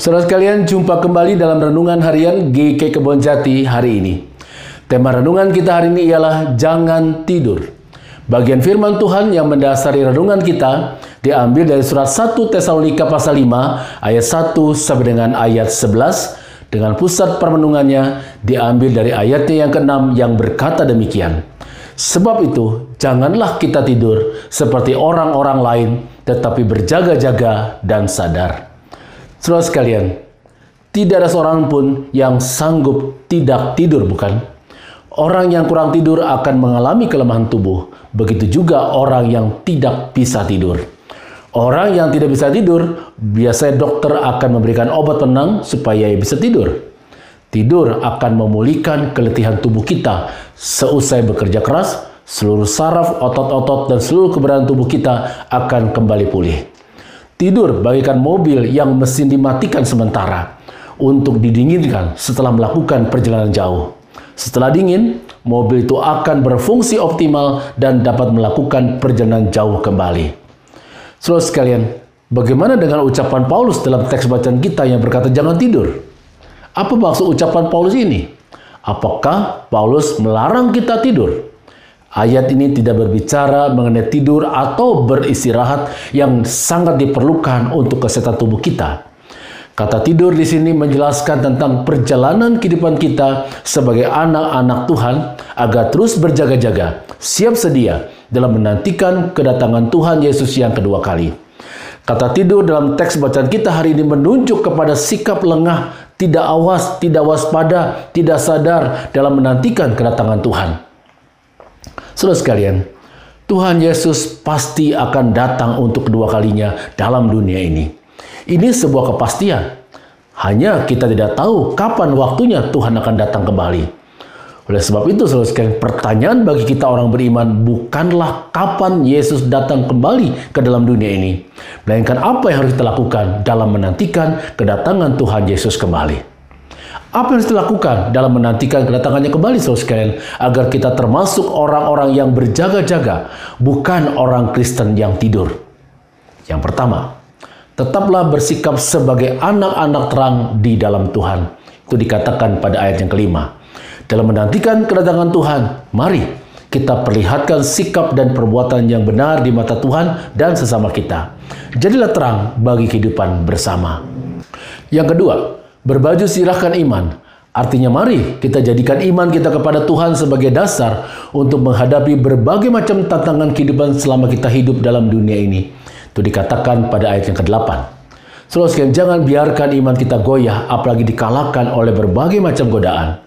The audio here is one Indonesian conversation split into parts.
Saudara sekalian, jumpa kembali dalam renungan harian GK Kebon Jati hari ini. Tema renungan kita hari ini ialah jangan tidur. Bagian firman Tuhan yang mendasari renungan kita diambil dari surat 1 Tesalonika pasal 5 ayat 1 sampai dengan ayat 11 dengan pusat permenungannya diambil dari ayatnya yang ke-6 yang berkata demikian. Sebab itu, janganlah kita tidur seperti orang-orang lain, tetapi berjaga-jaga dan sadar. Saudara sekalian, tidak ada seorang pun yang sanggup tidak tidur, bukan? Orang yang kurang tidur akan mengalami kelemahan tubuh. Begitu juga orang yang tidak bisa tidur. Orang yang tidak bisa tidur, biasanya dokter akan memberikan obat tenang supaya ia bisa tidur. Tidur akan memulihkan keletihan tubuh kita seusai bekerja keras, seluruh saraf, otot-otot, dan seluruh keberadaan tubuh kita akan kembali pulih. Tidur bagaikan mobil yang mesin dimatikan sementara untuk didinginkan setelah melakukan perjalanan jauh. Setelah dingin, mobil itu akan berfungsi optimal dan dapat melakukan perjalanan jauh kembali. Saudara sekalian, bagaimana dengan ucapan Paulus dalam teks bacaan kita yang berkata jangan tidur? Apa maksud ucapan Paulus ini? Apakah Paulus melarang kita tidur? Ayat ini tidak berbicara mengenai tidur atau beristirahat yang sangat diperlukan untuk kesehatan tubuh kita. Kata tidur di sini menjelaskan tentang perjalanan kehidupan kita sebagai anak-anak Tuhan agar terus berjaga-jaga, siap sedia dalam menantikan kedatangan Tuhan Yesus yang kedua kali. Kata tidur dalam teks bacaan kita hari ini menunjuk kepada sikap lengah, tidak awas, tidak waspada, tidak sadar dalam menantikan kedatangan Tuhan. Saudara sekalian, Tuhan Yesus pasti akan datang untuk kedua kalinya dalam dunia ini. Ini sebuah kepastian. Hanya kita tidak tahu kapan waktunya Tuhan akan datang kembali. Oleh sebab itu, saudara sekalian, pertanyaan bagi kita orang beriman bukanlah kapan Yesus datang kembali ke dalam dunia ini, melainkan apa yang harus kita lakukan dalam menantikan kedatangan Tuhan Yesus kembali. Apa yang harus dilakukan dalam menantikan kedatangannya kembali, saudara sekalian, agar kita termasuk orang-orang yang berjaga-jaga, bukan orang Kristen yang tidur. Yang pertama, tetaplah bersikap sebagai anak-anak terang di dalam Tuhan. Itu dikatakan pada ayat yang kelima. Dalam menantikan kedatangan Tuhan, mari kita perlihatkan sikap dan perbuatan yang benar di mata Tuhan dan sesama kita. Jadilah terang bagi kehidupan bersama. Yang kedua, Berbaju sirahkan iman. Artinya mari kita jadikan iman kita kepada Tuhan sebagai dasar untuk menghadapi berbagai macam tantangan kehidupan selama kita hidup dalam dunia ini. Itu dikatakan pada ayat yang ke-8. Saudara jangan biarkan iman kita goyah apalagi dikalahkan oleh berbagai macam godaan.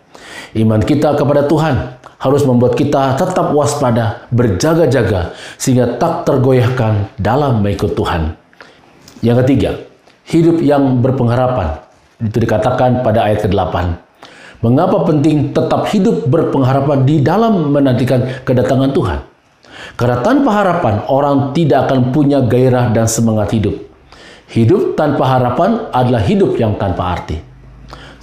Iman kita kepada Tuhan harus membuat kita tetap waspada, berjaga-jaga, sehingga tak tergoyahkan dalam mengikut Tuhan. Yang ketiga, hidup yang berpengharapan. Itu dikatakan pada ayat ke-8. Mengapa penting tetap hidup berpengharapan di dalam menantikan kedatangan Tuhan? Karena tanpa harapan, orang tidak akan punya gairah dan semangat hidup. Hidup tanpa harapan adalah hidup yang tanpa arti.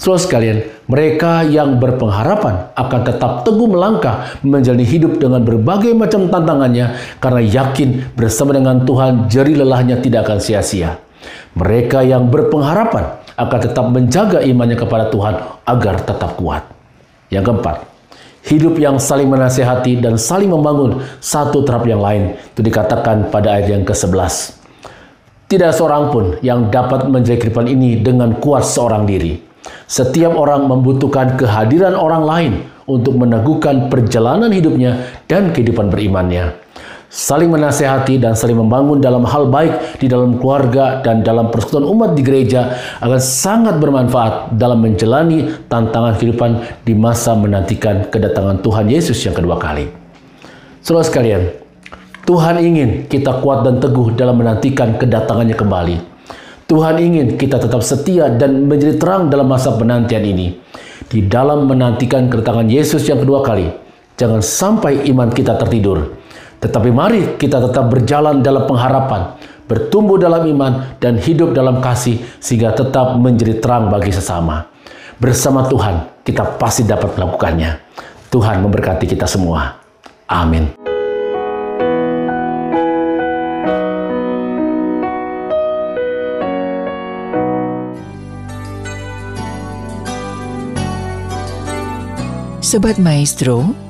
Saudara sekalian, mereka yang berpengharapan akan tetap teguh melangkah menjalani hidup dengan berbagai macam tantangannya karena yakin bersama dengan Tuhan jeri lelahnya tidak akan sia-sia. Mereka yang berpengharapan akan tetap menjaga imannya kepada Tuhan agar tetap kuat. Yang keempat, hidup yang saling menasehati dan saling membangun satu terhadap yang lain. Itu dikatakan pada ayat yang ke-11. Tidak seorang pun yang dapat menjaga kehidupan ini dengan kuat seorang diri. Setiap orang membutuhkan kehadiran orang lain untuk meneguhkan perjalanan hidupnya dan kehidupan berimannya saling menasehati dan saling membangun dalam hal baik di dalam keluarga dan dalam persekutuan umat di gereja akan sangat bermanfaat dalam menjalani tantangan kehidupan di masa menantikan kedatangan Tuhan Yesus yang kedua kali. Saudara sekalian, Tuhan ingin kita kuat dan teguh dalam menantikan kedatangannya kembali. Tuhan ingin kita tetap setia dan menjadi terang dalam masa penantian ini. Di dalam menantikan kedatangan Yesus yang kedua kali, jangan sampai iman kita tertidur. Tetapi mari kita tetap berjalan dalam pengharapan, bertumbuh dalam iman, dan hidup dalam kasih sehingga tetap menjadi terang bagi sesama. Bersama Tuhan, kita pasti dapat melakukannya. Tuhan memberkati kita semua. Amin. Sobat Maestro,